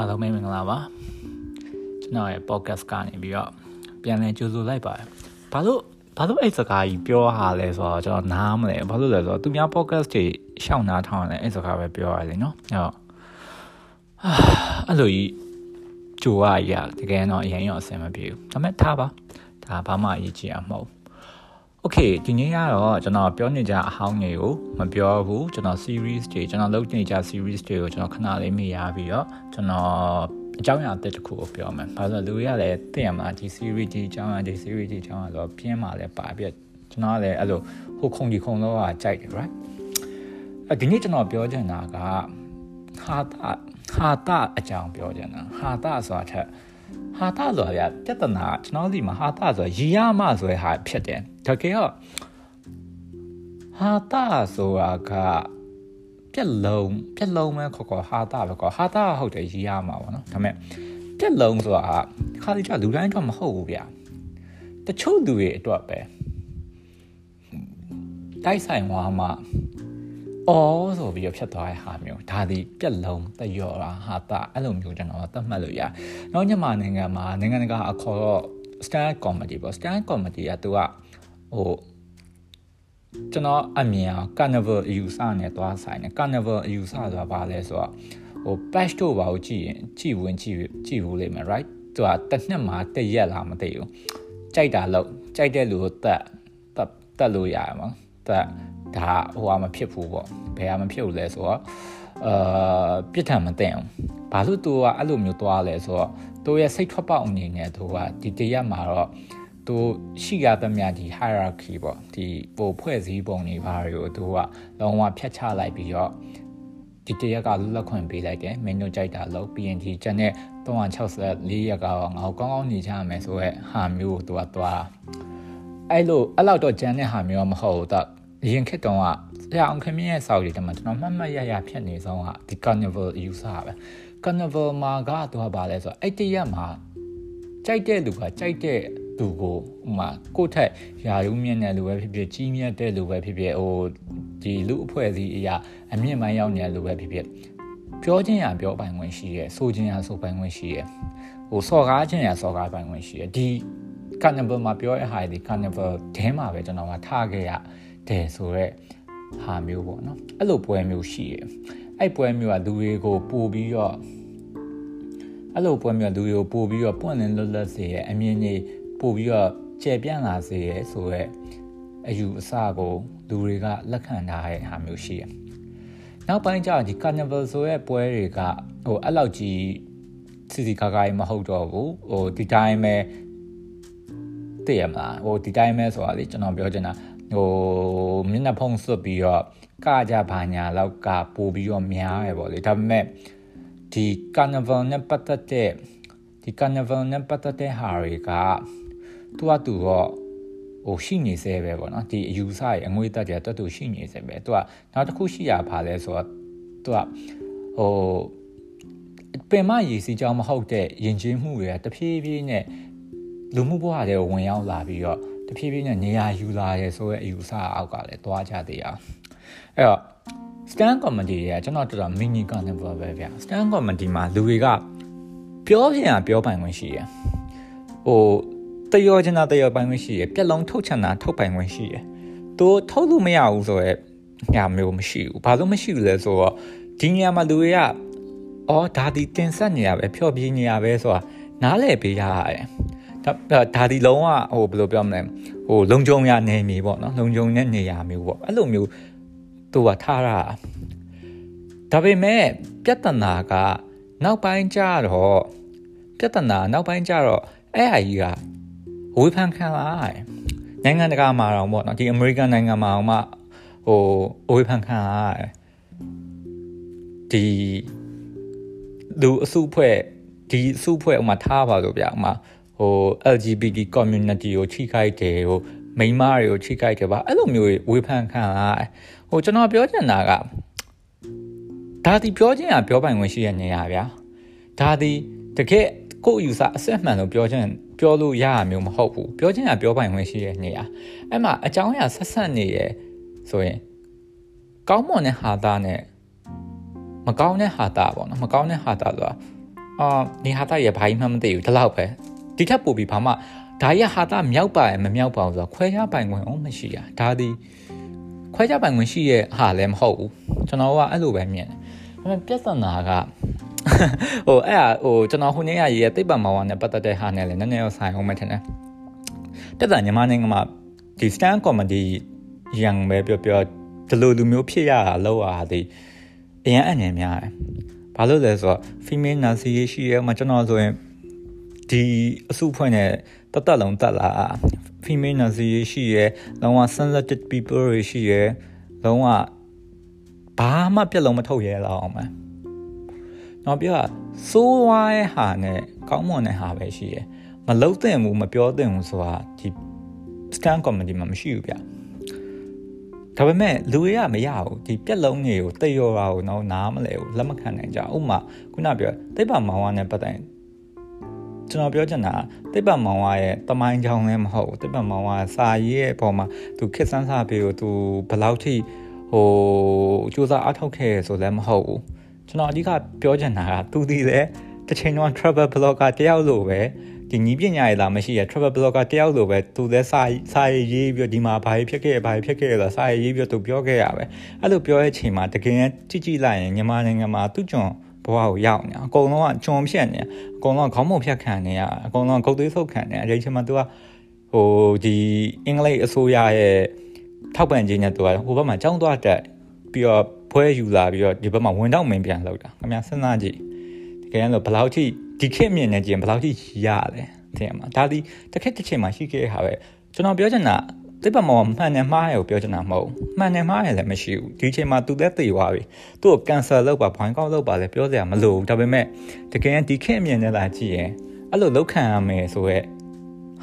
အားလုံးပဲမင်္ဂလာပါကျွန်တော်ရဲ့ podcast ကနေပြီးတော့ပြန်လည်ကြိုဆိုလိုက်ပါတယ်ဘာလို့ဘာလို့အဲ့စကားကြီးပြောဟာလဲဆိုတော့ကျွန်တော်နားမလဲဘာလို့လဲဆိုတော့သူများ podcast တွေရှောင်းနားထောင်းတယ်အဲ့စကားပဲပြောရတယ်နော်အဲ့တော့အဲ့လိုကြီးကြိုရရတကယ်တော့အရင်ရောအဆင်မပြေဘူးဒါပေမဲ့ထားပါဒါဘာမှအရေးကြီးအောင်မဟုတ် okay ဒီနေ့ကတော့ကျွန်တော်ပြောနေကြအဟောင်းတွေကိုမပြောဘူးကျွန်တော် series တွေကျွန်တော်လုပ်နေကြ series တွေကိုကျွန်တော်ခဏလေးမေ့ရပြီးတော့ကျွန်တော်အကြောင်းအရာတစ်ခုကိုပြောမယ်။ဘာလို့လဲလူတွေကလည်းသိရမှာဒီ series ဒီအကြောင်းအရာဒီ series ဒီအကြောင်းအရာဆိုတော့ပြင်းပါလဲပါပြကျွန်တော်လည်းအဲ့လိုဟိုခုံဒီခုံတော့ကကြိုက်တယ် right အဒီနေ့ကျွန်တော်ပြောချင်တာကဟာတာဟာတာအကြောင်းပြောချင်တာဟာတာဆိုတာထက်ဟာတာဆိုတာပြပြဿနာကျွန်တော်ဒီမှာဟာတာဆိုတာရီရမဆိုတဲ့ဟာဖြစ်တယ် တကယ်တော့ဟာတာဆိုတာကပြက်လုံးပြက်လုံးပဲခေါ်ခေါ်ဟာတာပဲခေါ်ဟာတာဟုတ်တယ်ရီရမှာပေါ့နော်ဒါပေမဲ့ပြက်လုံးဆိုတာခါလိကျလူတိုင်းတော့မဟုတ်ဘူးဗျတချို့လူတွေအတွက်ပဲတိုက်ဆိုင်သွားမှာအော်ဆိုပြီးတော့ဖြတ်သွားတဲ့ဟာမျိုးဒါဒီပြက်လုံးတရော်တာဟာတာအဲ့လိုမျိုးကျွန်တော်သတ်မှတ်လို့ရ။နောက်ညမှာနိုင်ငံမှာနိုင်ငံတကာအခေါ်တော့ stand comedy ပေါ့ stand comedy ကသူက ဟိုကျွန်တော်အမြင်အောင် carnival အယူဆနဲ့သွားဆိုင်တယ် carnival အယူဆဆိုတာဘာလဲဆိုတော့ဟို patch တို့ဘာကိုကြည့်ရင်ကြည့်ဝင်ကြည့်ကြည့်ဘူးလိမ့်မယ် right သူကတစ်နှစ်မှာတရက်လားမသိဘူးကြိုက်တာလို့ကြိုက်တဲ့လူကိုတက်တက်တက်လို့ရမှာတက်ဒါဟိုဟာမဖြစ်ဘူးပေါ့ဘယ်ဟာမဖြစ်ဘူးလဲဆိုတော့အာပြစ်ထန်မသိအောင်ဘာလို့သူကအဲ့လိုမျိုးသွားလဲဆိုတော့သူရဲ့စိတ်ထွက်ပေါက်အနေနဲ့သူကဒီတရက်မှာတော့ သူရှိရသမျှဒီ hierarchy ပေါ့ဒီပိုဖွဲ့စည်းပုံတွေဘာတွေကိုသူကလုံးဝဖျက်ချလိုက်ပြီးတော့ဒီတရက်ကလွတ်လပ်ခွင့်ပေးလိုက်တယ်မင်းတို့ကြိုက်တာလို့ PNT ကျန်တဲ့364ရက်ကတော့ငါ့ကိုကောင်းကောင်းနေကြရမယ်ဆိုရဲဟာမျိုးကိုသူကသွားအဲ့လိုအဲ့လောက်တော့ကျန်တဲ့ဟာမျိုးမဟုတ်ဘူးတော့ရင်ခက်တုံးကဆရာအောင်ခင်မြရဲ့စောက်တွေတမကျွန်တော်မှတ်မှတ်ရရဖြစ်နေဆုံးကဒီ carnival user ပဲ carnival မှာကသူကပါလဲဆိုတော့အဲ့တရက်မှာကြိုက်တဲ့လူကကြိုက်တဲ့ သူကိုဥမာကိုယ့်ထက်ယာရုမြင့်တဲ့လူပဲဖြစ်ဖြစ်ကြီးမြတ်တဲ့လူပဲဖြစ်ဖြစ်ဟိုဒီလူအဖွဲ့အစည်းအရာအမြင့်မှန်းရောက်နေတဲ့လူပဲဖြစ်ဖြစ်ပြောချင်းရပြောပိုင်ခွင့်ရှိရဲဆိုချင်းရဆိုပိုင်ခွင့်ရှိရဲဟိုစော်ကားချင်းရစော်ကားပိုင်ခွင့်ရှိရဲဒီ carnival မှာပြောရတဲ့ဟာဒီ carnival ထဲမှာပဲကျွန်တော်ကထားခဲ့ရတယ်ဆိုတော့ဟာမျိုးပေါ့နော်အဲ့လိုပွဲမျိုးရှိရဲအဲ့ပွဲမျိုးကလူတွေကိုပို့ပြီးတော့အဲ့လိုပွဲမျိုးလူတွေကိုပို့ပြီးတော့ပွင့်လင်းလွတ်လပ်စေရဲ့အမြင်ကြီး ပို့ပြီးတော့ကျေပြန့်လာစေရဲ့ဆိုတော့အယူအဆကိုလူတွေကလက်ခံထားတဲ့ဟာမျိုးရှိတယ်။နောက်ပိုင်းကျတော့ဒီ carnival ဆိုတဲ့ပွဲတွေကဟိုအဲ့လောက်ကြီးစီစီကာကာကြီးမဟုတ်တော့ဘူး။ဟိုဒီတိုင်းပဲတည်ရမလား။ဟိုဒီတိုင်းပဲဆိုတာလေကျွန်တော်ပြောချင်တာဟိုမျက်နှာဖုံးစွပ်ပြီးတော့ကကြဘာညာလောက်ကပို့ပြီးတော့များရပေါ့လေ။ဒါပေမဲ့ဒီ carnival နဲ့ပတ်သက်တဲ့ဒီ carnival နဲ့ပတ်သက်တဲ့ဟာတွေက သူကသူတော့ဟိုရှိနေစေပဲပေါ့နော်ဒီအယူဆရဲ့အငွေတက်ကြတွတ်တူရှိနေစေပဲသူကနောက်တစ်ခုရှိရပါလဲဆိုတော့သူကဟိုပင်မရည်စီကြောင်းမဟုတ်တဲ့ယဉ်ကျေးမှုတွေကတဖြည်းဖြည်းနဲ့လူမှုဘဝတွေကိုဝင်ရောက်လာပြီးတော့တဖြည်းဖြည်းနဲ့နေရာယူလာရဲဆိုတဲ့အယူဆအောက်ကလည်းတွားကြသေးရအဲ့တော့ stand comedy တွေကကျွန်တော်တော်တော် mini carnival ပဲဗျ stand comedy မှာလူတွေကပြောပြရင်ပြောပိုင်ခွင့်ရှိရဟို တယောချင်တာတယောပိုင်ခွင့်ရှိရပြက်လုံးထုတ်ချင်တာထုတ်ပိုင်ခွင့်ရှိရသူထုတ်လို့မရဘူးဆိုတော့ညာမျိုးမရှိဘူးဘာလို့မရှိဘူးလဲဆိုတော့ဒီနေရာမှာလူတွေကအော်ဒါဒီတင်ဆက်နေရပဲဖြော့ပြေးနေရပဲဆိုတာနားလည်ပေးရရတယ်ဒါဒါဒီလုံးဝဟိုဘယ်လိုပြောမလဲဟိုလုံကြုံရနေမီပေါ့နော်လုံကြုံတဲ့နေရာမျိုးပေါ့အဲ့လိုမျိုးသူကထားတာဒါပေမဲ့ပြဿနာကနောက်ပိုင်းကျတော့ပြဿနာနောက်ပိုင်းကျတော့အဲ့အကြီးက ဝေဖန်ခံလာရတယ်နိုင်ငံတကာမှာတော့ပေါ့နော်ဒီအမေရိကန်နိုင်ငံမှာတော့မှဟိုဝေဖန်ခံလာရတယ်ဒီလူအစုဖွဲ့ဒီအစုဖွဲ့ဥမာထားပါလို့ဗျဥမာဟို LGBT community ကိုချိခိုက်တယ်ဟိုမိန်းမတွေကိုချိခိုက်တယ်ပါအဲ့လိုမျိုးဝေဖန်ခံလာဟိုကျွန်တော်ပြောချင်တာကဒါဒီပြောချင်တာပြောပိုင်ခွင့်ရှိတဲ့နေရာဗျာဒါဒီတကယ်ကိုယ့်ယူဆအစစ်မှန်လို့ပြောချင် ပြောလို့ရရမျိုးမဟုတ်ဘူးပြောချင်တာပြောပိုင်ခွင့်ရှိတဲ့နေရာအဲ့မှာအကြောင်းအရာဆက်ဆက်နေရဆိုရင်ကောင်းမွန်တဲ့ဟာသားနဲ့မကောင်းတဲ့ဟာသားပေါ့နော်မကောင်းတဲ့ဟာသားဆိုတာအာနေဟာတာရဘာကြီးမှမသိဘူးဒီလောက်ပဲဒီထက်ပိုပြီးဘာမှဒါရဟာတာမြောက်ပါရဲ့မမြောက်ပါဘူးဆိုတော့ခွဲခြားပိုင်ခွင့်အောင်မရှိရဒါဒီခွဲခြားပိုင်ခွင့်ရှိရဲ့ဟာလည်းမဟုတ်ဘူးကျွန်တော်ကအဲ့လိုပဲမြင်တယ်ဒါပေမဲ့ပြဿနာက ဟိုအဲ့ဟာဟိုကျွန်တော်ဟိုနေ့ကရေးတဲ့သိပ္ပံမောင်ဝါနဲ့ပတ်သက်တဲ့ဟာနဲ့လည်းနည်းနည်းတော့ဆိုင်အောင်မထင်နဲ့ပြဿနာညီမနိုင်ငံမှာဒီ stand comedy ရန်ပဲပြောပြောဒီလိုလူမျိုးဖြစ်ရတာလောက်အားဒီအရင်အနေများတယ်ဘာလို့လဲဆိုတော့ female nazi ရှိရဲမှာကျွန်တော်ဆိုရင်ဒီအစုဖွဲ့နဲ့တတ်တလုံးတက်လာ female nazi ရှိရဲလုံးဝ sensitive people ရှိရဲလုံးဝဘာမှပြက်လုံးမထုတ်ရဲလောက်အောင်မယ် နောက်ပြောဆိုးဝါးရဲ့ဟာနဲ့ကောင်းမွန်တဲ့ဟာပဲရှိရဲမလုံးတဲ့ဘူးမပြောတဲ့ဘူးဆိုတာဒီ stand comedy မှာမရှိဘူးဗျဒါပေမဲ့လူတွေကမရဘူးဒီပြက်လုံးတွေကိုတိတ်ရောတာကိုတော့နားမလဲဘူးလက်မခံနိုင်ကြဥပမာခုနပြောတိတ်ပါမောင်ဝါနဲ့ပတ်သက်ကျွန်တော်ပြောချင်တာတိတ်ပတ်မောင်ဝါရဲ့တမိုင်းချောင်းလည်းမဟုတ်ဘူးတိတ်ပတ်မောင်ဝါစာရေးရဲ့အပေါ်မှာသူခစ်ဆန်းစာပေကိုသူဘယ်လောက်ထိဟိုစူးစမ်းအထောက်ခဲ့ဆိုလည်းမဟုတ်ဘူး ကျွန်တော်အဓိကပြောချင်တာကသူဒီလေတစ်ချိန်တော့ travel blogger တယောက်လိုပဲဒီညီပညာရေးလာမရှိရ travel blogger တယောက်လိုပဲသူလည်းစာစာရေးပြီးဒီမှာဘာဖြစ်ခဲ့ဘာဖြစ်ခဲ့လဲစာရေးပြီးသူပြောခဲ့ရပဲအဲ့လိုပြောတဲ့အချိန်မှာတကယ်ကြည့်ကြည့်လိုက်ရင်ညီမနိုင်ငံမှာသူ့ကျွန်ဘဝကိုရောက်နေအကုန်လုံးကကျွံဖြတ်နေအကုန်လုံးခေါင်းမုံဖြတ်ခံနေရအကုန်လုံးဂုတ်သွေးဆုပ်ခံနေအဲ့ဒီအချိန်မှာသူကဟိုဒီအင်္ဂလိပ်အစိုးရရဲ့ထောက်ပံ့ခြင်းနဲ့သူကဟိုဘက်မှာကျောင်းသွားတက်ပြီးတော့ ဘွဲယူလာပြီးတော့ဒီဘက်မှာဝင်တော့မင်းပြန်လောက်တာခင်ဗျာစဉ်းစားကြည့်တကယ်လို့ဘယ်လောက်ထိဒီခေတ်မြင်နေကြရင်ဘယ်လောက်ထိရလဲတဲ့မှာဒါဒီတစ်ခက်တစ်ချိန်မှာရှိခဲ့တဲ့ဟာပဲကျွန်တော်ပြောချင်တာတိပ္ပမောမှန်တယ်မှားရကိုပြောချင်တာမဟုတ်မှန်တယ်မှားရလည်းမရှိဘူးဒီချိန်မှာသူသက်သေသွားပြီသူ့ကိုကန်ဆာလုပ်ပါဘိုင်းကောက်လုပ်ပါလည်းပြောစရာမလိုဘူးဒါပေမဲ့တကယ်ဒီခေတ်မြင်နေလာကြည့်ရင်အဲ့လိုလောက်ခံရမယ်ဆိုရက်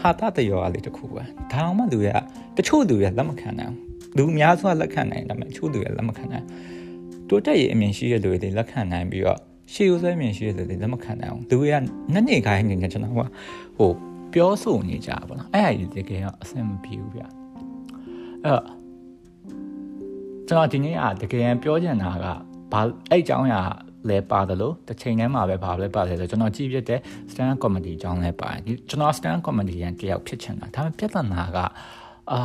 ဟာတာတရောအလေးတစ်ခုပဲဒါအောင်မှလူရတချို့လူရလက်မခံနိုင်လူအများစုကလက်ခံနိုင်တယ်ဒါပေမဲ့တချို့လူရလက်မခံနိုင် တိုးတက်ရေးအမြင်ရှိတဲ့လူတွေလက်ခံနိုင်ပြီးတော့ရှေ့ဦးဆွဲမြင်ရှိတဲ့လူတွေလက်မခံနိုင်အောင်လူတွေကနက်နေခိုင်းနေတယ်ကျွန်တော်ကဟိုပြောဆိုနေကြပါတော့အဲ့အရာတကယ်တော့အဆင်မပြေဘူးဗျအဲ့ကျွန်တော်ဒီနေ့ကတကယ်ပြောချင်တာကဘာအဲ့အကြောင်းအရာလဲပါတယ်လို့တစ်ချိန်တည်းမှာပဲဘာလဲပါတယ်ဆိုကျွန်တော်ကြည့်ပြတဲ့ stand comedy အကြောင်းလဲပါတယ်ဒီကျွန်တော် stand comedy ရန်တယောက်ဖြစ်ချင်တာဒါပေမဲ့ပြဿနာကအာ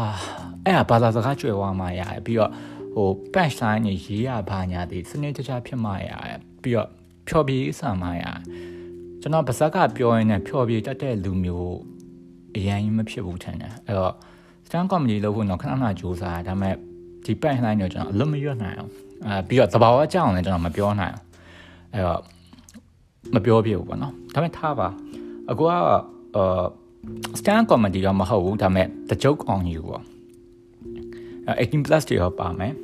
အဲ့ဒါဘာသာစကားကျွဲဝါမှရတယ်ပြီးတော့ ဟို patch line ကြီးရေးရဘာညာဒီစနစ်တကျဖြစ်မှရတယ်ပြီးတော့ဖြော်ပြဆံမှရတယ်ကျွန်တော်ပါဇက်ကပြောရင်းနဲ့ဖြော်ပြတတ်တဲ့လူမျိုးအရင်မဖြစ်ဘူးထင်တယ်အဲ့တော့ stand comedy လုပ်ဖို့တော့ခဏခဏကြိုးစားဒါပေမဲ့ဒီ patch line တော့ကျွန်တော်အလွတ်မရွတ်နိုင်အောင်အဲပြီးတော့သဘာဝအကြောင်းလည်းကျွန်တော်မပြောနိုင်အောင်အဲ့တော့မပြောပြဘူးပေါ့နော်ဒါပေမဲ့ထားပါအကူကအာ stand comedy တော့မဟုတ်ဘူးဒါပေမဲ့ the joke on you ပေါ့ 18 plus တွေရောပါမယ်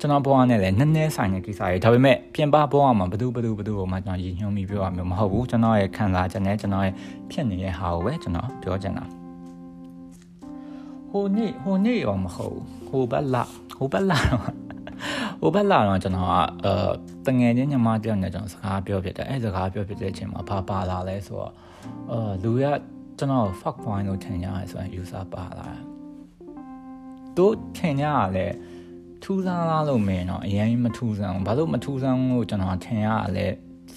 ကျွန်တော်ဘဝနဲ့လည်းနည်းနည်းဆိုင်တဲ့ကိစ္စတွေဒါပေမဲ့ပြင်ပဘဝမှာဘယ်သူဘယ်သူဘယ်သူကိုမှကျွန်တော်ရည်ညွှန်းပြီးပြောရမျိုးမဟုတ်ဘူးကျွန်တော်ရဲ့ခံစားချက်နဲ့ကျွန်တော်ရဲ့ဖြစ်နေတဲ့ဟာကိုပဲကျွန်တော်ပြောချင်တာဟိုနေ့ဟိုနေ့ရောမဟုတ်ဟိုဘက်လာဟိုဘက်လာဟိုဘက်လာတော့ကျွန်တော်ကအဲတငယ်ချင်းညီမတယောက်နဲ့ကျွန်တော်စကားပြောဖြစ်တယ်အဲစကားပြောဖြစ်တဲ့အချိန်မှာဘာပါလာလဲဆိုတော့အာလူကကျွန်တော် fuck point လို့ထင်ကြရဲဆိုရင် user ပါလာတို့ ထင်ကြရလဲထူးဆန်းလားလို့မင်းတော့အရင်မထူးဆန်းဘူးဘာလို့မထူးဆန်းလို့ကျွန်တော်ထင်ရလဲ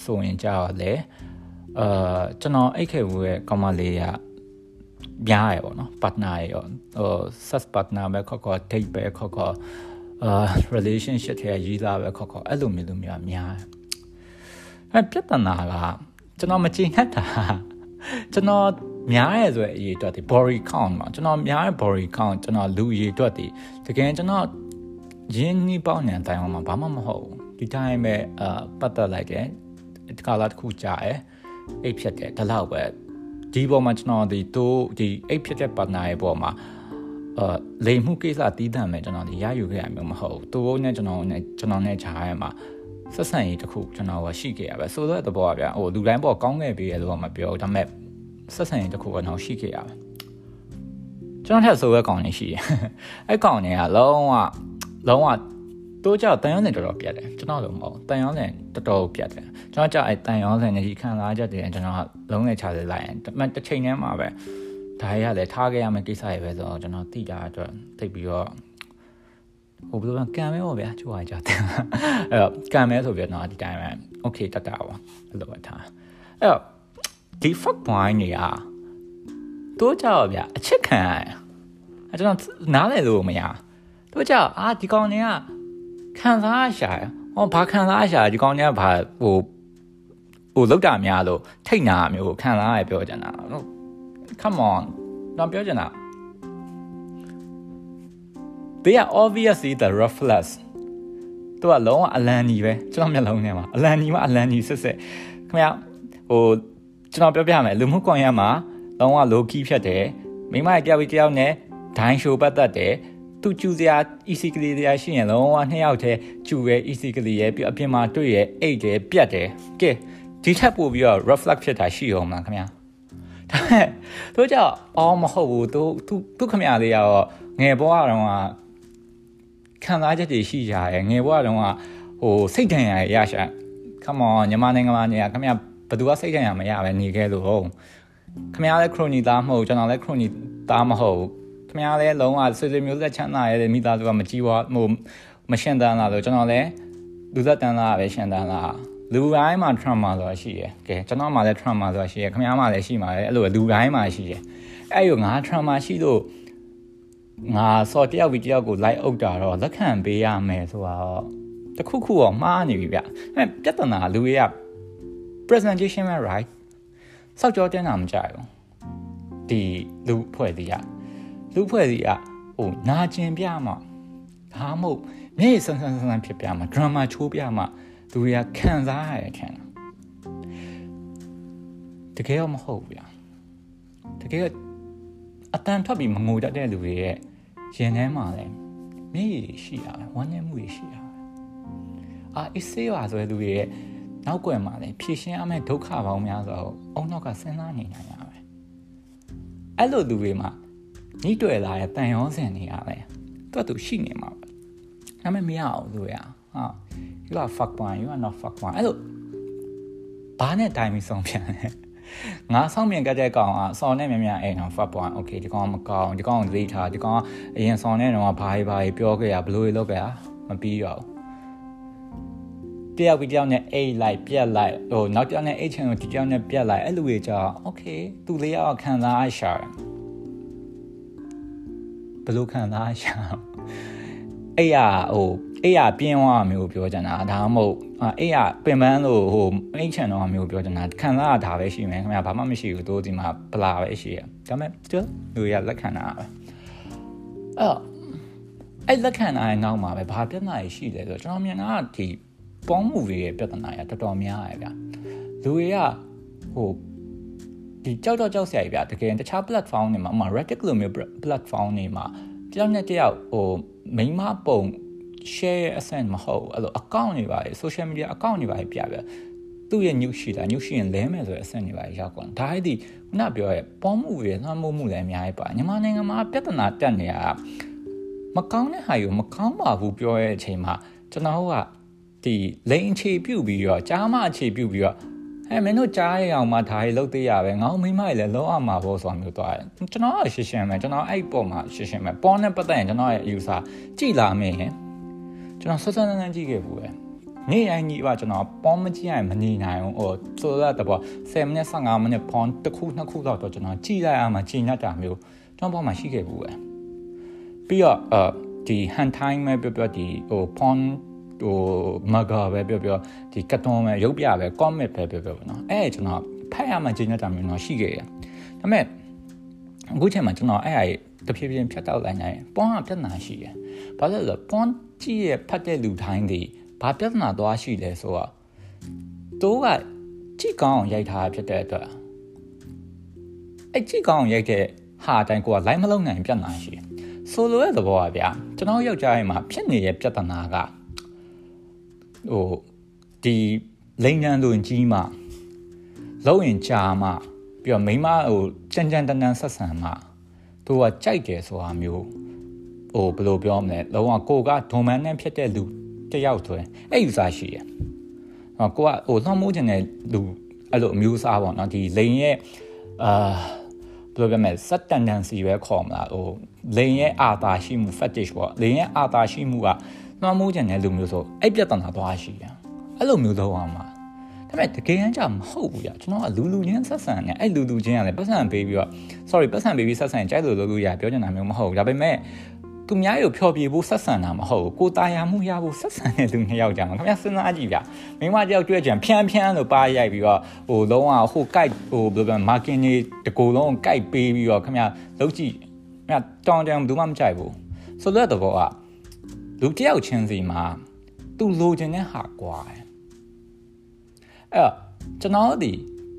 ဆိုရင်ကြာလဲအာကျွန်တော်အိတ်ခေဘူးရဲ့ကောင်မလေးကများရပေါ့နော် partner ရောဟို sex partner ပဲခေါ်ခေါ် date ပဲခေါ်ခေါ်အာ relationship ထဲရေးသားပဲခေါ်ခေါ်အဲ့လိုမျိုးလိုမျိုးများအဲ့ပြဿနာကကျွန်တော်မကြင်ဟတ်တာကျွန်တော် များရဲဆိုတဲ့အရေးအတွက်ဒီ body count မှာကျွန်တော်များရဲ body count ကျွန်တော်လူအရေးအတွက်ဒီတကယ်ကျွန်တော်ရင်းနှီးပေါင်းနေတိုင်အောင်မှာဘာမှမဟုတ်ဘူးဒီတိုင်းပဲအာပတ်သက်လိုက်တယ်ဒီကာလာတစ်ခုကြာတယ်အိတ်ဖြတ်တယ်ဒါလောက်ပဲဒီပေါ်မှာကျွန်တော်ဒီတိုးဒီအိတ်ဖြတ်တဲ့ partner ရဲ့ပေါ်မှာအာလိမ်မှုကိစ္စတီးတန့်မယ်ကျွန်တော်ဒီရယူခဲ့ရမျိုးမဟုတ်ဘူးတိုးနဲ့ကျွန်တော်နဲ့ကျွန်တော်နဲ့ခြားရမှာဆက်ဆံရေးတစ်ခုကျွန်တော်ကရှိခဲ့ရပဲဆိုတော့တဘောကဗျာဟိုလူတိုင်းပေါ်ကောင်းခဲ့ပြီလို့မပြောဒါပေမဲ့ ဆက်ဆံရေးတစ်ခုကတော့ရှိခဲ့ရပဲကျွန်တော်ထက်ဆိုးတဲ့ကောင်တွေရှိတယ်အဲ့ကောင်တွေကလုံးဝလုံးဝတိုးကြောက်တန်ရောင်းစင်တော်တော်ပြတ်တယ်ကျွန်တော်လုံးမဟုတ်တန်ရောင်းစင်တော်တော်ပြတ်တယ်ကျွန်တော်ကြောက်အဲ့တန်ရောင်းစင်နဲ့ဒီခံစားချက်တွေကျွန်တော်လုံးနဲ့ချလေလိုက်ရင်တစ်ချိန်တည်းမှာပဲဒါရလည်းထားခဲ့ရမယ့်ကိစ္စတွေပဲဆိုတော့ကျွန်တော်သိတာအတွက်သိပြီးတော့ဟိုဘယ်လိုကံမဲပေါ့ဗျာချိုးရကြတယ်အဲ့တော့ကံမဲဆိုပြီးတော့ဒီတိုင်းပဲ okay တတ်တာပါအဲ့လိုပဲထားအဲ့တော့ ဒီ fuck boy နေอ่ะတို့ကြောက်ဗျအချစ်ခံရအဲ့ကျွန်တော်နားလည်လို့မရတို့ကြောက်အာဒီကောင်တွေကခံစားရှာဟောဘာခံစားရှာဒီကောင်တွေကဘာဟိုဟိုလောက်တာများလို့ထိတ်နာမျိုးခံစားရပြောကြတာ come on တော့ပြောကြတာ they are obviously the reflex သူကလုံးဝအလန်ကြီးပဲကျွန်တော်မျက်လုံးထဲမှာအလန်ကြီးမှအလန်ကြီးစစ်စစ်ခင်ဗျာဟို ကျွန်တော်ပြောပြမယ်လူမှုကွန်ရက်မှာလုံးဝ low key ဖြစ်တယ်မိမတယောက်တယောက်နဲ့ဒိုင်းရှိုးပတ်သက်တယ်သူကျူစရာ EC ကလေးတရားရှိရင်လုံးဝနှစ်ယောက်တည်းကျူရဲ EC ကလေးရဲ့ပြီးအပြင်မှာတွေ့ရဲအိတ်တယ်ပြတ်တယ်ကဲဒီထက်ပိုပြီးတော့ reflect ဖြစ်တာရှိအောင်မလားခင်ဗျာဒါပေမဲ့တို့ကြောင့်အော်မဟုတ်ဘူးသူသူသူခမရလေးရောငယ်ဘွားတော့ခံစားချက်တွေရှိကြရဲငယ်ဘွားတော့ဟိုစိတ်ဒဏ်ရာရရှာ come on ညီမနိုင်ငံမှာနေရခင်ဗျ ဘသူကစိတ်ဒဏ်ရာမရပဲနေခဲ့လို့ဟုတ်ခင်ဗျားလည်းခရိုနီသားမဟုတ်ကျွန်တော်လည်းခရိုနီသားမဟုတ်ခင်ဗျားလည်းလုံးဝဆွေဆွေမျိုးသက်ချမ်းသာရဲ့မိသားစုကမကြည့်ပါဟိုမရှင်းတန်းလာလို့ကျွန်တော်လည်းလူသက်တန်းလာပဲရှင်းတန်းလာလူတိုင်းမှာ trauma ဆိုတာရှိရယ်ကဲကျွန်တော်မှလည်း trauma ဆိုတာရှိရယ်ခင်ဗျားမှလည်းရှိမှာလေအဲ့လိုလူတိုင်းမှာရှိရယ်အဲ့လိုငါ trauma ရှိလို့ငါစော်တယောက်ပြီးတယောက်ကို like အုပ်တာတော့လက်ခံပေးရမယ်ဆိုတော့တခုခုတော့မှားနေပြီဗျအဲ့ပြဿနာလူတွေက presentation ပဲ right စောက်ကြောတင်းတာမကြဘူးဒီလူဖွဲ့စည်းကလူဖွဲ့စည်းကဟိုနာကျင်ပြမှာဒါမှမဟုတ်မျက်ရည်ဆန်းဆန်းဆန်းဖြစ်ပြမှာ drama ချိုးပြမှာလူတွေကခံစားရတယ်ထင်တာတကယ်တော့မဟုတ်ဘူးဗျာတကယ်အတန်ထွက်ပြီးမငိုတတ်တဲ့လူတွေရဲ့ရင်ထဲမှာလည်းမျက်ရည်ရှိရမယ်ဝမ်းနည်းမှုတွေရှိရမယ်အာအစ်စေးပါဆိုတဲ့လူတွေရဲ့ နောက်ွယ်မှာလည်းဖြည့်ရှင်းရမယ့်ဒုက္ခပေါင်းများစွာကိုအုံနောက်ကစဉ်းစားနေနိုင်ရမယ်အဲ့လိုလူတွေမှာညှိတွေ့လာတဲ့တန်ရောစင်တွေရတယ်သူကသူရှိနေမှာပဲဒါပေမဲ့မရအောင်သူရဟာ you are fuck one you are not fuck one အဲ့လိုဘာနဲ့တိုင်းပြီးဆုံးပြန်လဲငါဆောင်းမြန်ကတဲ့ကောင်ကစော်နဲ့မြန်မြန်အဲ့တော့ fuck one okay ဒီကောင်မကောင်းဒီကောင်ကိုလေးထားဒီကောင်ကအရင်စော်နဲ့တော့ဘာဘာဘာပြောခဲ့ရဘလို့လုပ်ခဲ့ရမပြီးတော့ တယောက်ပြီးတယောက်နဲ့အိတ်လိုက်ပြက်လိုက်ဟိုနောက်တယောက်နဲ့အိတ်ချင်လို့ဒီတယောက်နဲ့ပြက်လိုက်အဲ့လိုကြီးကြောင့် okay သူလေးယောက်ခံစားရှာဘယ်လိုခံစားရှာအဲ့ရဟိုအဲ့ရပြင်းသွားမျိုးပြောကြတာဒါမှမဟုတ်အဲ့ရပင်ပန်းလို့ဟိုအိတ်ချန်တော့မျိုးပြောကြတာခံစားရတာပဲရှိမယ်ခင်ဗျာဘာမှမရှိဘူးတို့ဒီမှာပလာပဲရှိရဒါပေမဲ့ still လူရလက်ခံတာပဲအဲ့အဲ့လက်ခံတာရဲ့နောက်မှာပဲဘာပြဿနာရှိလဲဆိုတော့ကျွန်တော်မြင်တာကဒီ ပေါင်းမှုတွေရဲ့ပြဿနာရတော်တော်များရဗျာလူတွေကဟိုဒီကြောက်တော့ကြောက်စရာကြီးဗျာတကယ်တခြား platform တွေမှာဥမာ Reddit လိုမျိုး platform တွေမှာတယောက်နဲ့တယောက်ဟိုမိမပုံ share အဆင့်မဟုတ်အဲ့လို account တွေပါ social media account တွေပါပြပြသူ့ရဲ့ news ရှိတာ news ရှိရင်လဲမယ်ဆိုတဲ့အဆင့်တွေပါရောက်ကုန်ဒါအဲ့ဒီခုနပြောရဲ့ပေါင်းမှုတွေနှမ်းမှုမှုလည်းအများကြီးပါညီမနိုင်ငံမှာပြဿနာတက်နေတာမကောင်းတဲ့ဟာကိုမကောင်းပါဘူးပြောရဲ့အချိန်မှာကျွန်တော်က ဒီလိန်အခြေပြုတ်ပြီးတော့ကြားမအခြေပြုတ်ပြီးတော့အဲမင်းတို့ကြားရအောင်မှဒါရီလုတ်သေးရပဲငေါမိမကြီးလည်းလုံးအောင်မှာပေါ့ဆိုတာမျိုးသွားတယ်ကျွန်တော်ကရှင်းရှင်းပဲကျွန်တော်အဲ့ပေါ်မှာရှင်းရှင်းပဲပေါ်နဲ့ပတ်သက်ရင်ကျွန်တော်ရဲ့ user ကြည်လာမယ်ကျွန်တော်ဆွဆွနန်းနန်းကြည့်ခဲ့ဘူးပဲနေ့တိုင်းကြီးပါကျွန်တော်ပေါ်မကြည့်ရင်မနေနိုင်ဘူးဟိုဆိုတော့10မိနစ်15မိနစ်ပေါ်တစ်ခုနှစ်ခုတော့ကျွန်တော်ကြည့်လိုက်အောင်မှကြည်ညတ်တာမျိုးကျွန်တော်ပေါ်မှာရှိခဲ့ဘူးပဲပြီးတော့အဲဒီ hand time ပဲပြောပြောဒီဟို porn ဟိုမဂါပဲပြောပြောဒီကတ်တွန်းပဲရုပ်ပြပဲ comic ပဲပြောပြောပေါ့နော်အဲ့ကျွန်တော်ဖတ်ရမှကျင်းတဲ့တာမျိုးတော့ရှိခဲ့ရဒါပေမဲ့အခုချိန်မှာကျွန်တော်အဲ့အတဖြည်းဖြည်းဖြတ်တောက်လိုက်နိုင်ပွန်းကပြဿနာရှိရဘာလို့လဲပွန်းကြည့်ရဖတ်တဲ့လူတိုင်းဒီဘာပြဿနာသွားရှိလဲဆိုတော့တိုးကကြည့်ကောင်းအောင်ရိုက်ထားဖြစ်တဲ့အတွက်အဲ့ကြည့်ကောင်းအောင်ရိုက်တဲ့ဟာတိုင်းကိုက line မလုံးနိုင်ပြဿနာရှိဆိုလိုတဲ့သဘောပါဗျာကျွန်တော်ယောက်ျားရဲ့မှာဖြစ်နေတဲ့ပြဿနာက ဟိုဒီလိန်တန်းသူကြီးမှလုံးရင်ကြာမှပြီးတော့မိမဟိုကြမ်းကြမ်းတန်းတန်းဆက်ဆံမှသူကကြိုက်တယ်ဆိုတာမျိုးဟိုဘယ်လိုပြောမလဲလုံးဝကိုကဒွန်မန်နဲ့ဖြစ်တဲ့လူတယောက်ဆိုရင်အဲ့ယူစားရှိရဟောကိုကဟိုလှမ်းမိုးခြင်းတဲ့လူအဲ့လိုအမျိုးအစားပေါ့နော်ဒီလိန်ရဲ့အာဘယ်လိုပြောမလဲ set tendency ပဲခေါ်မလားဟိုလိန်ရဲ့အာသာရှိမှု fetish ပေါ့လိန်ရဲ့အာသာရှိမှုက လွှမ်းမိုးခြင်းတဲ့လူမျိုးဆိုအဲ့ပြဿနာသွားရှိရအဲ့လိုမျိုးလုံးအောင်မှာဒါပေမဲ့တကယ်တမ်းကျမဟုတ်ဘူးကြာကျွန်တော်ကလူလူချင်းဆက်ဆံနေအဲ့လူလူချင်းကလည်းပတ်စံပေးပြီးတော့ sorry ပတ်စံပေးပြီးဆက်ဆံကြိုက်လို့လုပ်လို့ရပြောချင်တာမျိုးမဟုတ်ဘူးဒါပေမဲ့သူများကိုဖျော်ပြဖို့ဆက်ဆံတာမဟုတ်ဘူးကိုတာယာမှုရဖို့ဆက်ဆံတဲ့လူနှစ်ယောက်ကြာမှာခင်ဗျာစဉ်းစားကြည့်ဗျမိမတယောက်ကြွကြံဖြန်းဖြန်းလို့ပါရိုက်ပြီးတော့ဟိုလုံးဝဟိုကိုက်ဟိုဘယ်လိုလဲမာကင်ကြီးတကူလုံးကိုက်ပေးပြီးတော့ခင်ဗျာလုံးကြည့်ခင်ဗျာတောင်းတမ်းဘူးမှမကြိုက်ဘူးဆိုတော့တော့က လူတယောက်ချင်းစီမှာသူလိုချင်တဲ့ဟာကွာအဲ့ကျွန်တော်ဒီ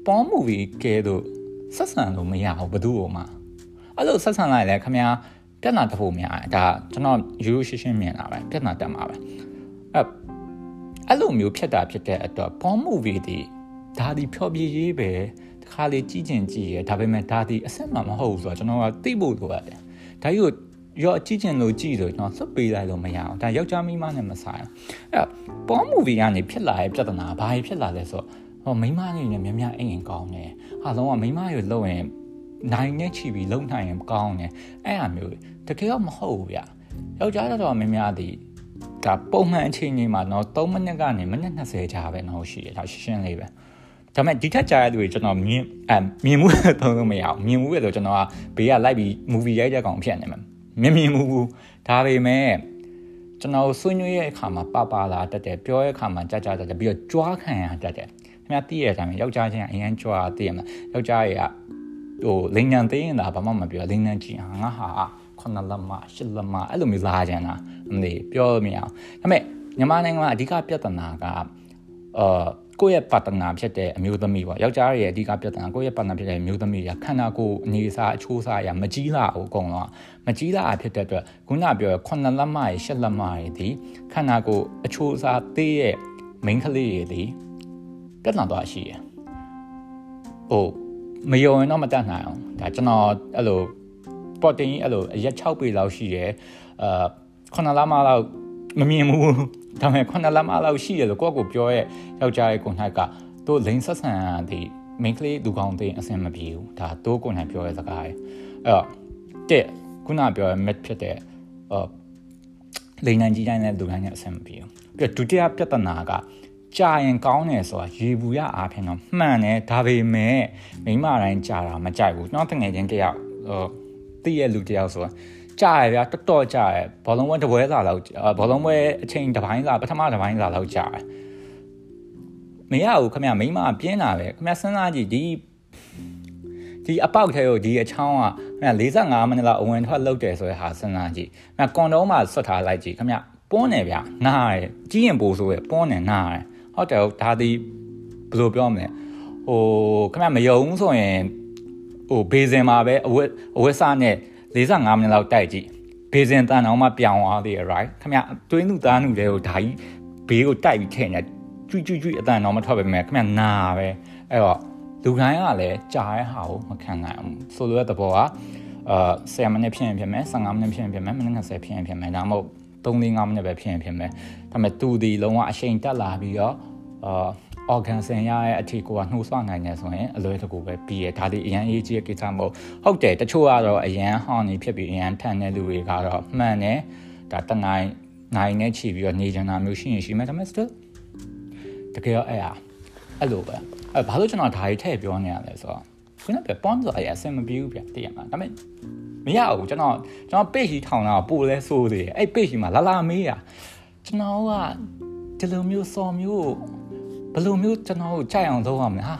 ပေါ်မူဗီကဲတော့ဆက်ဆံလို့မရဘူးဘယ်သူ့ဟိုမှာအဲ့လိုဆက်ဆံလိုက်လဲခင်ဗျာပြဿနာတစ်ဖို့များတယ်ဒါကျွန်တော်ရိုးရိုးရှင်းရှင်းမြင်လာပဲပြဿနာတက်မှာပဲအဲ့အဲ့လိုမျိုးဖြစ်တာဖြစ်တဲ့အတွက်ပေါ်မူဗီဒီဒါဒီဖြောပြရေးပဲတခါလေကြီးကျင်ကြည့်ရဒါပေမဲ့ဒါဒီအဆက်မှမဟုတ်ဘူးဆိုတော့ကျွန်တော်ကသိဖို့လိုရတယ်ဒါကြီးကို ရောအကြည့်ကျင်လို့ကြည့်လို့ကျွန်တော်လွတ်ပေးလိုက်လို့မရအောင်ဒါယောက်ျားမိန်းမနဲ့မဆိုင်အဲ့ပေါ်မူဗီကနေဖြစ်လာတဲ့ပြဿနာဘာဖြစ်လာလဲဆိုတော့ဟောမိန်းမတွေနဲ့များများအိမ်ရင်ကောင်းတယ်ဟာလုံးဝမိန်းမတွေလုံရင်နိုင်နဲ့ချီပြီးလုံနိုင်ရင်ကောင်းတယ်အဲ့အမျိုးတကယ်တော့မဟုတ်ဘူးဗျယောက်ျားတော်များများဒီဒါပုံမှန်အချိန်ကြီးမှာတော့3မိနစ်ကနေမိနစ်20ကြာပဲတော့ရှိရဒါရှင်းရှင်းလေးပဲဒါပေမဲ့ဒီထက်ကြာတဲ့သူတွေကျွန်တော်မြင်အမြင်မှုသုံးလို့မရအောင်မြင်မှုပဲဆိုကျွန်တော်ကဘေးကလိုက်ပြီး movie ရိုက်တဲ့ကောင်ဖြစ်နေမှာ မြင်မြင်မှုဒါပေမဲ့ကျွန်တော်ဆွေးနွေးရဲ့အခါမှာပပလာတက်တယ်ပြောရဲ့အခါမှာကြကြကြပြီးတော့ကြွားခံရတတ်တယ်ခင်ဗျားသိရတဲ့အတိုင်းယောက်ျားချင်းအရင်ကြွားသိရမလားယောက်ျားရဲ့ဟိုလိန်နံသိရင်ဒါဘာမှမပြောလိန်နံကြည့်ဟာငါဟာခုနလက်မရှစ်လက်မအဲ့လိုမျိုးလာကြတာမသိပြောမရအောင်ဒါပေမဲ့မြန်မာနိုင်ငံမှာအဓိကပြဿနာကအာ ကိုယ့်ရဲ့ပါတနာဖြစ်တဲ့အမျိုးသမီးပေါ့ယောက်ျားရဲ့အဓိကပြဿနာကိုယ့်ရဲ့ပါတနာဖြစ်တဲ့အမျိုးသမီးကခန္ဓာကိုယ်အနေအစားအချိုးအစားရမကြီးလာဘူးအကုန်လုံးမကြီးလာဖြစ်တဲ့အတွက်ခုနပြောရခုနလက်မရဲ့ရှစ်လက်မရဲ့ဒီခန္ဓာကိုယ်အချိုးအစားသေးရဲ့မိန်းကလေးရဲ့ဒီပြဿနာတော့ရှိရဟိုမယုံရင်တော့မတတ်နိုင်အောင်ဒါကျွန်တော်အဲ့လိုပေါ်တင်အဲ့လိုအရက်6ပေလောက်ရှိတယ်အာခုနလမလောက်မမြင်ဘူး ဒါပေမဲ့ခုနလမလောက်ရှိတယ်လို့ကိုယ့်ကိုပြောရဲ့ယောက်ျားရဲ့ကိုနိုင်ကတို့လိန်ဆက်ဆံတဲ့မိန်းကလေးလူကောင်းတဲ့အဆင်မပြေဘူးဒါတို့ကိုနိုင်ပြောရဲ့စကားရဲ့အဲ့တော့တဲ့ခုနပြောရဲ့ met ဖြစ်တဲ့အာလိန်နိုင်ကြီးတိုင်းနဲ့လူတိုင်းနဲ့အဆင်မပြေဘူးပြီးတော့ဒုတိယပြဿနာကကြာရင်ကောင်းတယ်ဆိုတာရေဘူးရအားဖြင့်တော့မှန်တယ်ဒါပေမဲ့မိမတိုင်းကြာတာမကြိုက်ဘူးကျွန်တော်တငယ်ချင်းတယောက်ဟိုသိရလူတယောက်ဆိုတာ ကြာရဗျာတော်တော်ကြာရဘောလုံးပွဲတပွဲစာလောက်ဘောလုံးပွဲအချိန်တစ်ပိုင်းစာပထမတစ်ပိုင်းစာလောက်ကြာရမရဘူးခမမိမပြင်းလာပဲခမစဉ်းစားကြည့်ဒီဒီအပေါက်ထဲကိုဒီအချောင်းကခမ45မိနစ်လောက်အဝင်ထွက်လုပ်တယ်ဆိုတဲ့ဟာစဉ်းစားကြည့်ခမကွန်တုံးမှာဆွတ်ထားလိုက်ကြည့်ခမပွန်းနေဗျာနားရကြီးရင်ပို့ဆိုရပွန်းနေနားရဟုတ်တယ်ဒါဒီဘယ်လိုပြောမလဲဟိုခင်ဗျမယုံဆိုရင်ဟိုဘေးစင်မှာပဲအဝတ်အဝတ်စားနဲ့ 45မိနစ်လောက်တိုက်ကြည့်ဘေးစင်တန်အောင်မှပြောင်းသွားသေးရ right ခင်ဗျတွင်းသူသားနုတွေကိုဒါကြီးဘေးကိုတိုက်ပြီးထည့်နေကျွတ်ကျွတ်ကျွတ်အတန်တော့မထွက်ပါမယ်ခင်ဗျနာပဲအဲ့တော့လူတိုင်းကလည်းကြားရဟာကိုမခံနိုင်ဘူးဆိုလိုတဲ့သဘောကအာ10မိနစ်ဖြစ်ရင်ဖြစ်မယ်15မိနစ်ဖြစ်ရင်ဖြစ်မယ်မိနစ်20ဖြစ်ရင်ဖြစ်မယ်ဒါမှမဟုတ်3-5မိနစ်ပဲဖြစ်ရင်ဖြစ်မယ်ဒါပေမဲ့သူဒီလုံးဝအချိန်တက်လာပြီးတော့အာ organ ဆင်ရရဲ့အထီကိုကနှိုးဆွနိုင်နေဆိုရင်အလွယ်တကူပဲပြီးရဒါဒီအရန်အေးကြီးရဲ့ကိစ္စမဟုတ်ဟုတ်တယ်တချို့ကတော့အရန်ဟောင်းနေဖြစ်ပြီးအရန်ထန်တဲ့လူတွေကတော့မှန်တယ်ဒါတနိုင်နိုင်နဲ့ချီပြီးတော့နေကြတာမျိုးရှိရင်ရှိမယ်ဒါပေမဲ့ still တကယ်တော့အဲ့ဟာအဲ့လိုပဲအဲ့ဘာလို့ကျွန်တော်ဒါကြီးထည့်ပြောနေရလဲဆိုတော့ခုနကပွန်ဆိုအရင်အဆင်မပြေဘူးဗျတည်ရမှာဒါပေမဲ့မရဘူးကျွန်တော်ကျွန်တော် page ထောင်တာပို့လဲစိုးသေးတယ်အဲ့ page မှာလာလာမေးရကျွန်တော်ကဒီလိုမျိုးစော်မျိုး ဘယ်လိုမျိုးကျွန်တော်ကိုကြိုက်အောင်လုပ်ရမလဲဟာ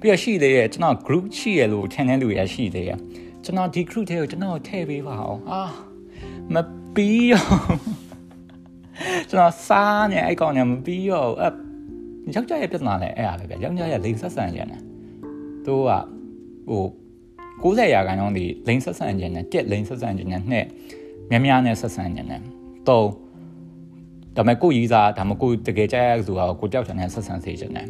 ပြီးတော့ရှိသေးရဲ့ကျွန်တော် group ရှိရလို့ထင်တဲ့လူရရှိသေးရဲ့ကျွန်တော်ဒီ group ထဲကိုကျွန်တော်ထည့်ပေးပါအောင်အာမပြီးရောကျွန်တော်စားနေအဲ့ကောင်နဲ့မပြီးရောအဲ့ယောက်ျားရဲ့ပြဿနာနဲ့အဲ့အားပဲဗျယောက်ျားရဲ့လိန်ဆက်ဆံကြတယ်သူကဟို90ရာခိုင်နှုန်းဒီလိန်ဆက်ဆံခြင်းနဲ့တက်လိန်ဆက်ဆံခြင်းနဲ့နှစ်များများနဲ့ဆက်ဆံခြင်းနဲ့သုံး ဒါပေမဲ့ကိုကြီးစားဒါမှကိုတကယ်ကြိုက်ရဆိုတာကိုတယောက်တည်းနဲ့ဆက်ဆံစေခြင်းနဲ့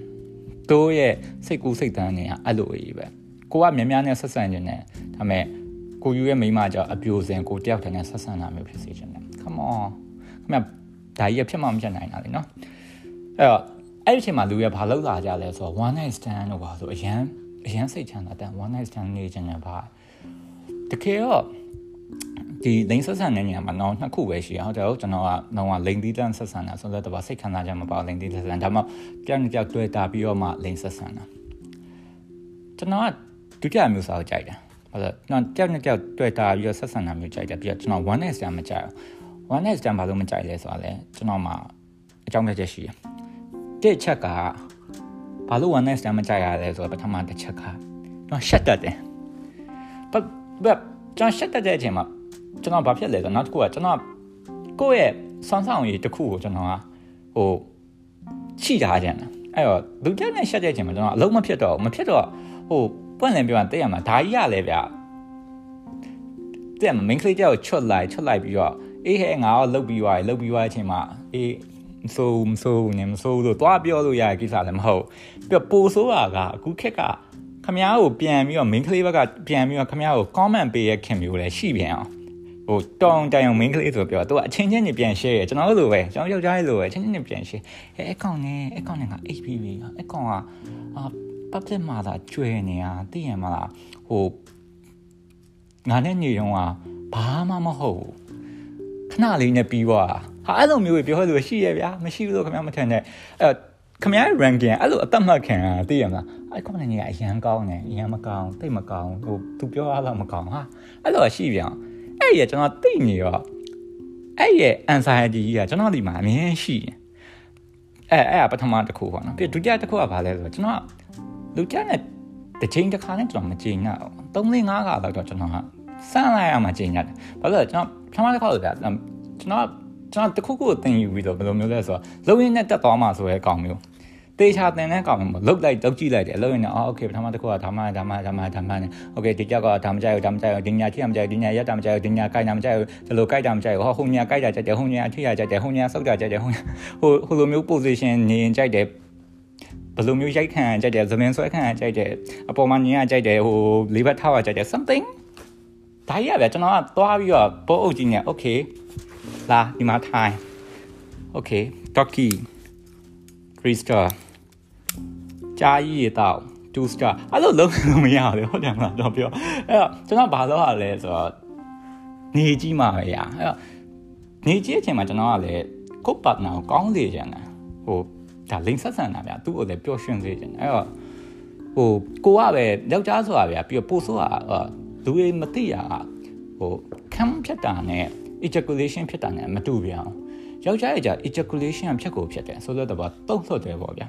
တို့ရဲ့စိတ်ကူးစိတ်တန်းတွေကအဲ့လိုကြီးပဲကိုကများများနဲ့ဆက်ဆံခြင်းနဲ့ဒါပေမဲ့ကိုယူရဲ့မိမကြောင့်အပြိုစင်ကိုတယောက်တည်းနဲ့ဆက်ဆံတာမျိုးဖြစ်စေခြင်းနဲ့ come on ခမဒါကြီးဖြစ်မှမဖြစ်နိုင်တာလေနော်အဲ့တော့အဲ့ဒီအချိန်မှာလူရဘာလောက်လာကြလဲဆိုတော့ one night stand လို့ပါဆိုအရန်အရန်စိတ်ချမ်းသာတဲ့ one night stand နေခြင်းနဲ့ပါတကယ်တော့ ဒီလိန်ဆက်ဆံတဲ့နေရာမှာတော့နှစ်ခုပဲရှိရဟုတ်တယ်ကျွန်တော်ကတော့ကလိန်သီးတန်းဆက်ဆံတာဆိုတော့စိတ်ခံစားချက်မပေါ့လိန်သီးဆက်ဆံဒါမှကြောက်ကြောက်တွေ့တာပြီးတော့မှလိန်ဆက်ဆံတာကျွန်တော်ကဒုတိယမျိုးစားကိုကြိုက်တယ်ဟုတ်တယ်ကျွန်တော်ကြောက်ကြောက်တွေ့တာပြီးတော့ဆက်ဆံတာမျိုးကြိုက်တယ်ပြီးတော့ကျွန်တော် one next တန်းမကြိုက်ဘူး one next တန်းဘာလို့မကြိုက်လဲဆိုတော့လေကျွန်တော်မှာအကြောင်းပြချက်ရှိတယ်တစ်ချက်ကဘာလို့ one next တန်းမကြိုက်ရလဲဆိုတော့ပထမတစ်ချက်ကကျွန်တော်ရှက်တတ်တယ်ဘဘကျွန်တော်ရှက်တတ်တဲ့အချိန်မှာ ကျွန်တော်ဘာဖြစ်လဲဆိုတော့နောက်တစ်ခုကကျွန်တော်ကိုယ့်ရဲ့ဆွမ်းဆောင်ရည်တစ်ခုကိုကျွန်တော်ကဟိုချိထားကြတယ်အဲ့တော့လူတက်နဲ့ရှက်တဲ့အချိန်မှာကျွန်တော်အလုံးမဖြစ်တော့မဖြစ်တော့ဟိုပွင့်လင်းပြောရင်သိရမှာဒါကြီးရလဲဗျတဲ့မင်းကလေးကြောက်ချွတ်လိုက်ချွတ်လိုက်ပြီးတော့အေးဟဲငါတော့လုတ်ပြီးသွားပြီလုတ်ပြီးသွားတဲ့အချိန်မှာအေးမဆိုးမဆိုးနေမဆိုးလို့တွားပြောလို့ရတဲ့ကိစ္စလည်းမဟုတ်ပြီးတော့ပိုဆိုးတာကအခုခက်ကခမားကိုပြန်ပြီးတော့ main ကလေးဘက်ကပြန်ပြီးတော့ခမားကို comment ပေးရခင်မျိုးလည်းရှိပြန်အောင် ဟိုတောင်းတိုင်အောင် main ကလေးဆိုပြောသူကအချင်းချင်းနေပြန် share ရကျွန်တော်တို့လိုပဲကျွန်တော်ယောက်ျားလေးလိုပဲအချင်းချင်းနေပြန် share အဲအကောင့်နဲ့အကောင့်နဲ့က HPV အကောင့်ကအာ public မှာသာကျွဲနေတာသိရမလားဟိုငါနဲ့ညီတုံးကဘာမှမဟုတ်ဘူးခဏလေးနဲ့ပြီးသွားဟာအဲ့လိုမျိုးပြောလို့ရှိရဗျာမရှိဘူးလို့ခင်ဗျားမထင်နဲ့အဲ့ခင်ဗျားရဲ့ ranking အဲ့လိုအသက်မှတ်ခံတာသိရမလားအဲ့ comment ကြီးကအရန်ကောင်းတယ်အရန်မကောင်းတိတ်မကောင်းဟိုသူပြောရတော့မကောင်းဟာအဲ့လိုရှိပြန် အဲ့ရကျွန်တော်သိနေရောအဲ့ရဲ့ anxiety ကြီးကကျွန်တော်ဒီမှာအမြင်ရှိတယ်အဲ့အဲ့ပထမတစ်ခုပေါ့နော်ပြီးဒုတိယတစ်ခုကဘာလဲဆိုတော့ကျွန်တော်လူကြနဲ့တစ်ချိန်တစ်ခါနဲ့ကျွန်တော်မကြင်ရအောင်3 4 5ခါလောက်တော့ကျွန်တော်ကစမ်းလိုက်ရမှကြင်ရတယ်ဘာလို့လဲကျွန်တော်ပထမတစ်ခါလို့ဗျာကျွန်တော်ကျွန်တော်တခုခုကိုသင်ယူပြီးတော့ဘယ်လိုမျိုးလဲဆိုတော့လုံရင်းနဲ့တက်သွားမှဆိုရဲအကောင်မျိုး တေချာတင်တဲ့ကောင်မျိုးလုတ်လိုက်တုတ်ကြည့်လိုက်တယ်အလုံးနဲ့အော်โอเคပထမတစ်ခုကဒါမှဒါမှဒါမှဒါမှနဲ့โอเคဒီကြောက်ကဒါမကြိုက်ဘူးဒါမကြိုက်ဘူးဒီညာထိမကြိုက်ဘူးဒီညာရက်တာမကြိုက်ဘူးဒီညာကြိုက်တာမကြိုက်ဘူးဒီလိုကြိုက်တာမကြိုက်ဘူးဟောဟိုညာကြိုက်တာကြိုက်တယ်ဟိုညာထိရကြိုက်တယ်ဟိုညာစောက်တာကြိုက်တယ်ဟိုဟိုဟိုလိုမျိုး position နေရင်ကြိုက်တယ်ဘယ်လိုမျိုးရိုက်ခံကြိုက်တယ်သမင်းဆွဲခံကြိုက်တယ်အပေါ်မှာညင်ကကြိုက်တယ်ဟိုလေးဘက်ထောက်ရကြိုက်တယ် something ဒါကြီးရဗျကျွန်တော်ကသွားပြီးတော့ပိုးအုပ်ကြီးနဲ့ okay လာဒီမှာထိုင် okay turkey 3 star ကြာကြီးရတော့2 star အဲ့လိုလုံးလို့မရဘူးဟုတ်တယ်မလားတော့ပြောအဲ့တော့ကျွန်တော်ဘာလို့ရလဲဆိုတော့နေကြီးမှာပဲရအဲ့တော့နေကြီးအချိန်မှာကျွန်တော်ကလည်းကိုယ့် partner ကိုကောင်းစေချင်တယ်ဟိုဒါလိန်ဆက်ဆန်တာဗျသူ့ကိုလည်းပျော်ရွှင်စေချင်တယ်အဲ့တော့ဟိုကိုကပဲယောက်ျားဆိုတာဗျပြီးတော့ပို့ဆိုတာလူတွေမသိရဟို cam ဖြစ်တာနဲ့ ejaculation ဖြစ်တာနဲ့မတူပြန်အောင်ယောက်ျားရဲ့ကြာ ejaculation ကဖြစ်ကိုဖြစ်တယ်ဆိုတော့တော့တုံ့ဆွတ်တယ်ပေါ့ဗျာ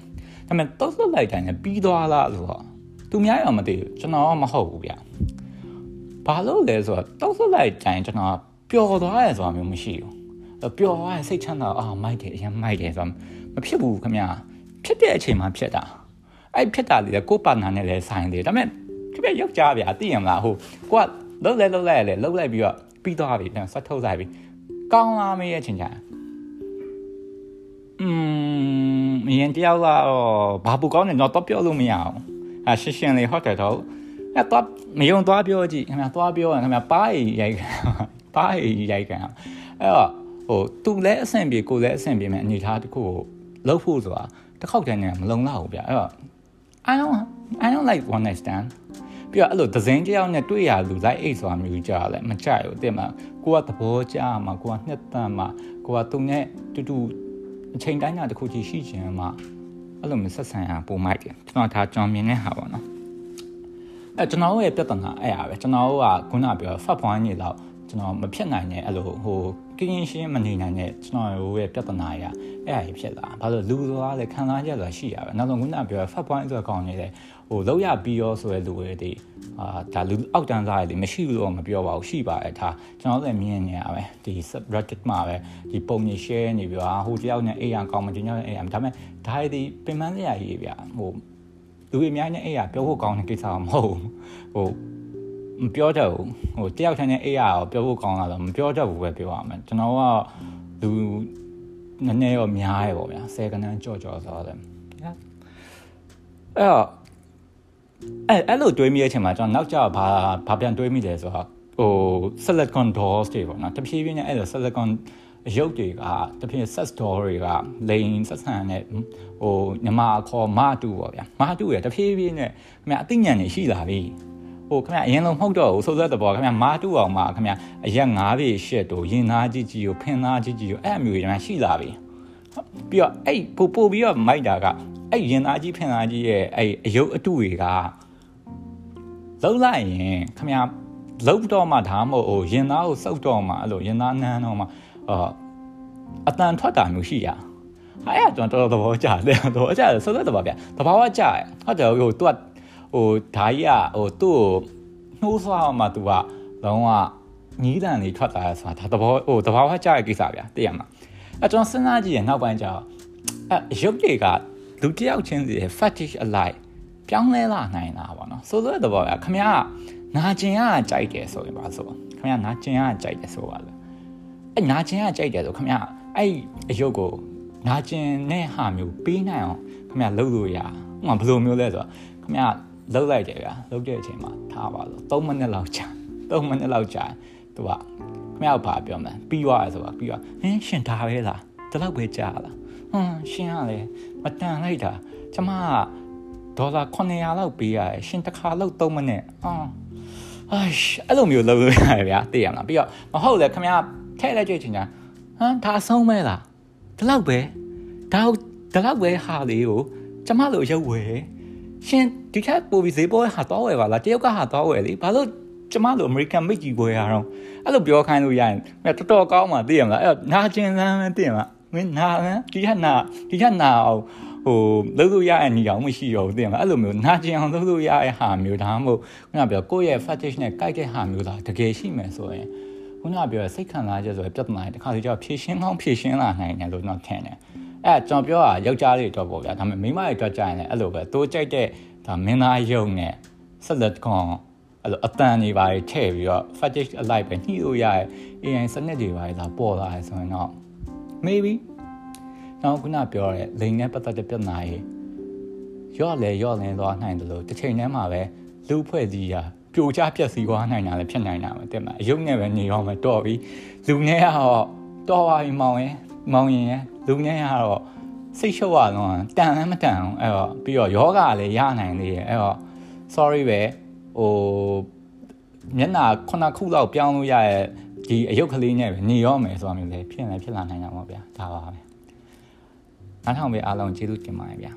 ဒါပေမဲ့တုံ့ဆွတ်လိုက်တိုင်းနဲ့ပြီးသွားလားဆိုတော့သူများရောမသိဘူးကျွန်တော်မဟုတ်ဘူးဗျာဘာလို့လဲဆိုတော့တုံ့ဆွတ်လိုက်တိုင်းကျွန်တော်ပျော်သွားရဲဆိုတာမျိုးမရှိဘူးပျော်သွားရင်စိတ်ချမ်းသာအာမိုက်တယ်အရင်မိုက်တယ်ဆိုတော့မဖြစ်ဘူးခင်ဗျာဖြစ်တဲ့အချိန်မှာဖြစ်တာအဲ့ဖြစ်တာလေကိုပါနာနဲ့လည်းဆိုင်တယ်ဒါပေမဲ့ခင်ဗျယောက်ျားဗျာသိရမလားဟိုကိုကလှုပ်လဲလှုပ်လဲလေလှုပ်လိုက်ပြီးတော့ပြီးသွားပြီဆက်ထုတ်လိုက်ပြီကောင်းလာမေးရဲ့ချင်းချာ อืมအရင်တယောက်ကတော့ဘာပူကောင်းနေတော့တော့ပြောလို့မရအောင်အဲရှင်းရှင်းလေးဟုတ်တယ်တော့အဲတော့မယုံသွားပြောကြည့်ခင်ဗျာသွားပြောရင်ခင်ဗျာပါးရိုက်ခံပါးရိုက်ခံအဲ့တော့ဟိုသူလည်းအဆင်ပြေကိုလည်းအဆင်ပြေမယ်အနေထားတစ်ခုကိုလှုပ်ဖို့ဆိုတာတစ်ခေါက်တည်းနဲ့မလုံလောက်ဘူးဗျအဲ့တော့ I don't I don't like one night stand ပြီးတော့အဲ့လိုဒဇင်းတယောက်နဲ့တွေ့ရလူလိုက်အိတ်ဆိုတာမျိုးကြားလဲမကြိုက်ဘူးတင်မကိုကသဘောကျမှာကိုကနှစ်တန်မှာကိုကသူနဲ့တူတူ အချိန်တိုင်းတာတစ်ခုကြီးရှိချင်မှာအဲ့လိုမျိုးဆက်ဆံရပုံမိုက်တယ်ကျွန်တော်ဒါကြောင်မြင်တဲ့ဟာပေါ့နော်အဲကျွန်တော်ရဲ့ပြဿနာအဲ့ရပဲကျွန်တော်ကခုနပြောဖတ်ပွားနေတော့ကျွန်တော်မဖြစ်နိုင်တဲ့အဲ့လိုဟိုကင်းရှင်းမနေနိုင်တဲ့ကျွန်တော်ရဲ့ပြဿနာကြီးအဲ့အရာကြီးဖြစ်လာဘာလို့လူဆိုတာလည်းခံစားချက်ဆိုတာရှိရပဲနောက်ဆုံးခုနပြောဖတ်ပွားဆိုကောင်းနေတယ် ဟိုလောက်ရပြီးရောဆိုတဲ့လူတွေဒီအာဒါလူအောက်တန်းစားရည်မရှိဘူးလို့မပြောပါဘူးရှိပါတယ်ဒါကျွန်တော်လည်းမြင်နေရပဲဒီ subreddit မှာပဲဒီပုံကြီး share နေပြီးတော့ဟိုတယောက်နဲ့အိမ်ရကောင်းမှဒီညောင်းနဲ့အိမ်ရဒါပေမဲ့ဒါဒီပင်ပန်းစရာကြီးဗျာဟိုလူတွေအများကြီးနဲ့အိမ်ရပြောဖို့ကောင်းတဲ့ကိစ္စမဟုတ်ဟိုမပြောတတ်ဘူးဟိုတယောက်တည်းနဲ့အိမ်ရကိုပြောဖို့ကောင်းလာတော့မပြောတတ်ဘူးပဲပြောရမယ်ကျွန်တော်ကလူနည်းနည်းရောများရပေါ့ဗျာဆယ်ကနန်းကြော့ကြော့ဆိုတော့အဲ့တော့ အဲ့အဲ့လိုတွေးမိတဲ့အချိန်မှာကျွန်တော်နောက်ကျဘာဘာပြန်တွေးမိလဲဆိုတော့ဟို silicon doors တွေပေါ့နော်တဖြည်းဖြည်းနဲ့အဲ့လို silicon ရုပ်တွေကတဖြည်း sex doll တွေကလိန်ဆက်ဆံတဲ့ဟိုညီမခေါ်မတူပေါ့ဗျာမတူရတဖြည်းဖြည်းနဲ့ခင်ဗျအသိဉာဏ်တွေရှိလာပြီဟဟိုခင်ဗျအရင်လုံးမဟုတ်တော့ဘူးဆိုတဲ့သဘောခင်ဗျမာတူအောင်မှာခင်ဗျအရက်၅ပြေရှစ်တို့ရင်သားကြီးကြီးကိုဖင်သားကြီးကြီးကိုအဲ့အမျိုးတွေရှိလာပြီပြီးတော့အဲ့ပို့ပို့ပြီးတော့မိုက်တာက အဲ့ရင်သားကြီးဖင်သားကြီးရဲ့အဲ့အယုတ်အတုတွေကလုံးလိုက်ရင်ခင်ဗျလုံးတော့မှဒါမှမဟုတ်ရင်သားကိုစုပ်တော့မှအဲ့လိုရင်သားနန်းတော့မှအာအတန်ထွက်တာမျိုးရှိရအဲ့အကျွန်တော်တော်တော်သဘောကျတယ်သဘောကျတယ်ဆိုတဲ့သဘောဗျသဘာဝကျတယ်ဟုတ်တယ်ဟိုသူကဟိုဓာကြီးကဟိုသူ့ကိုနှိုးဆွားမှသူကလုံးဝညီးတန်လေးထွက်လာဆိုတာဒါသဘောဟိုသဘာဝကျတဲ့ကိစ္စဗျသိရမှာအဲကျွန်တော်စဉ်းစားကြည့်ရင်နောက်ပိုင်းကျတော့အဲရုပ်တွေက လူတယောက်ချင်းစီ fetish alike ပြောင်းလဲလာနိုင်တာပေါ့နော်ဆိုလိုတဲ့သဘောကခမရနာကျင်ကကြိုက်တယ်ဆိုရင်ပါဆိုခမရနာကျင်ကကြိုက်တယ်ဆိုပါလေအဲနာကျင်ကကြိုက်တယ်ဆိုခမရအဲ့အယုတ်ကိုနာကျင်တဲ့ဟာမျိုးပေးနိုင်အောင်ခမရလုပ်လို့ရဥမာဘယ်လိုမျိုးလဲဆိုတော့ခမရလှုပ်လိုက်တယ်ဗျာလှုပ်တဲ့အချိန်မှာထားပါလို့3မိနစ်လောက်ကြာ3မိနစ်လောက်ကြာသူကခမရဘာပြောမလဲပြီးသွားတယ်ဆိုတာပြီးသွားဟင်းရှင်ဒါပဲလားဒီလောက်ပဲကြာလားဟွန်းရှင်ကလည်း မတန်လိုက်တာကျမကဒေါ်လာ900လောက်ပေးရတယ်ရှင်တစ်ခါလောက်3မိနစ်အော်အိုင်အဲ့လိုမျိုးလုပ်လို့ရတယ်ဗျာသိရမလားပြီးတော့မဟုတ်လေခမရထဲလိုက်ကြည့်ချင်တာဟမ်ဒါဆုံးမဲလားဒီလောက်ပဲဒါဒီလောက်ပဲဟာလေးကိုကျမလိုရုပ်ဝယ်ရှင်ဒီထက်ပိုပြီးဈေးပေါ်ဟာတော့ဝယ်ပါလားတယောက်ကဟာတော့ဝယ်လေဘာလို့ကျမလိုအမေရိကန်မိတ်ကြီးဝယ်ရအောင်အဲ့လိုပြောခိုင်းလို့ရရင်တော်တော်ကောင်းမှသိရမလားအဲ့နာကျင်စမ်းမသိရမလား မင်းနာဒီထက်နာဒီထက်နာအောင်ဟိုလုပ်လို့ရတဲ့နေအောင်မရှိတော့ဘူးသိရမလားအဲ့လိုမျိုးနာကျင်အောင်လုပ်လို့ရတဲ့ဟာမျိုးဒါမှမဟုတ်ခုနပြောကိုယ့်ရဲ့ fetish နဲ့ကိုက်တဲ့ဟာမျိုးလားတကယ်ရှိမယ်ဆိုရင်ခုနပြောစိတ်ခံစားချက်ဆိုရင်ပြဿနာတခါတည်းကျဖြည့်ရှင်းကောင်းဖြည့်ရှင်းလာနိုင်တယ်လို့တော့ထင်တယ်အဲ့ကျွန်တော်ပြောတာယောက်ျားလေးတော့ပေါ့ဗျာဒါပေမဲ့မိန်းမတွေတော့ကြာရင်လည်းအဲ့လိုပဲတိုးကြိုက်တဲ့ဒါမင်းသားယုံနဲ့ဆက်လက်ကွန်အဲ့လိုအတန်တွေပါထည့်ပြီးတော့ fetish alike ပဲညှိလို့ရရဲ့ AI စနစ်တွေပါလာပေါ်လာတယ်ဆိုရင်တော့ maybe နောက်ခုနပြောတဲ့လိန်နဲ့ပတ်သက်တဲ့ပြဿနာတွေရော့လေရော့လင်းသွားနိုင်တယ်လို့တစ်ချိန်တည်းမှာပဲလူဖွဲ့စည်းရာပြိုချပြက်စီးသွားနိုင်တာလည်းဖြစ်နိုင်တာပဲတဲ့မှာအယုတ်နဲ့ပဲနေရောမယ်တော့ပြီးလူနဲ့ကတော့တော်ပါပြီမောင်ရင်မောင်ရင်လူနဲ့ကတော့စိတ်ရှုပ်ရတော့တန်လည်းမတန်အောင်အဲ့တော့ပြီးတော့ယောဂလည်းရနိုင်သေးတယ်အဲ့တော့ sorry ပဲဟိုမျက်နှာခုနှစ်ခုလောက်ပြောင်းလို့ရရဲ့ ဒီအယုတ်ကလေးနဲ့ပဲနေရောမယ်ဆိုတာမျိုးလည်းဖြစ်လည်းဖြစ်လာနိုင်တာပေါ့ဗျာဒါပါပဲအားထောင်ပဲအားလုံးကျေးဇူးတင်ပါတယ်ဗျာ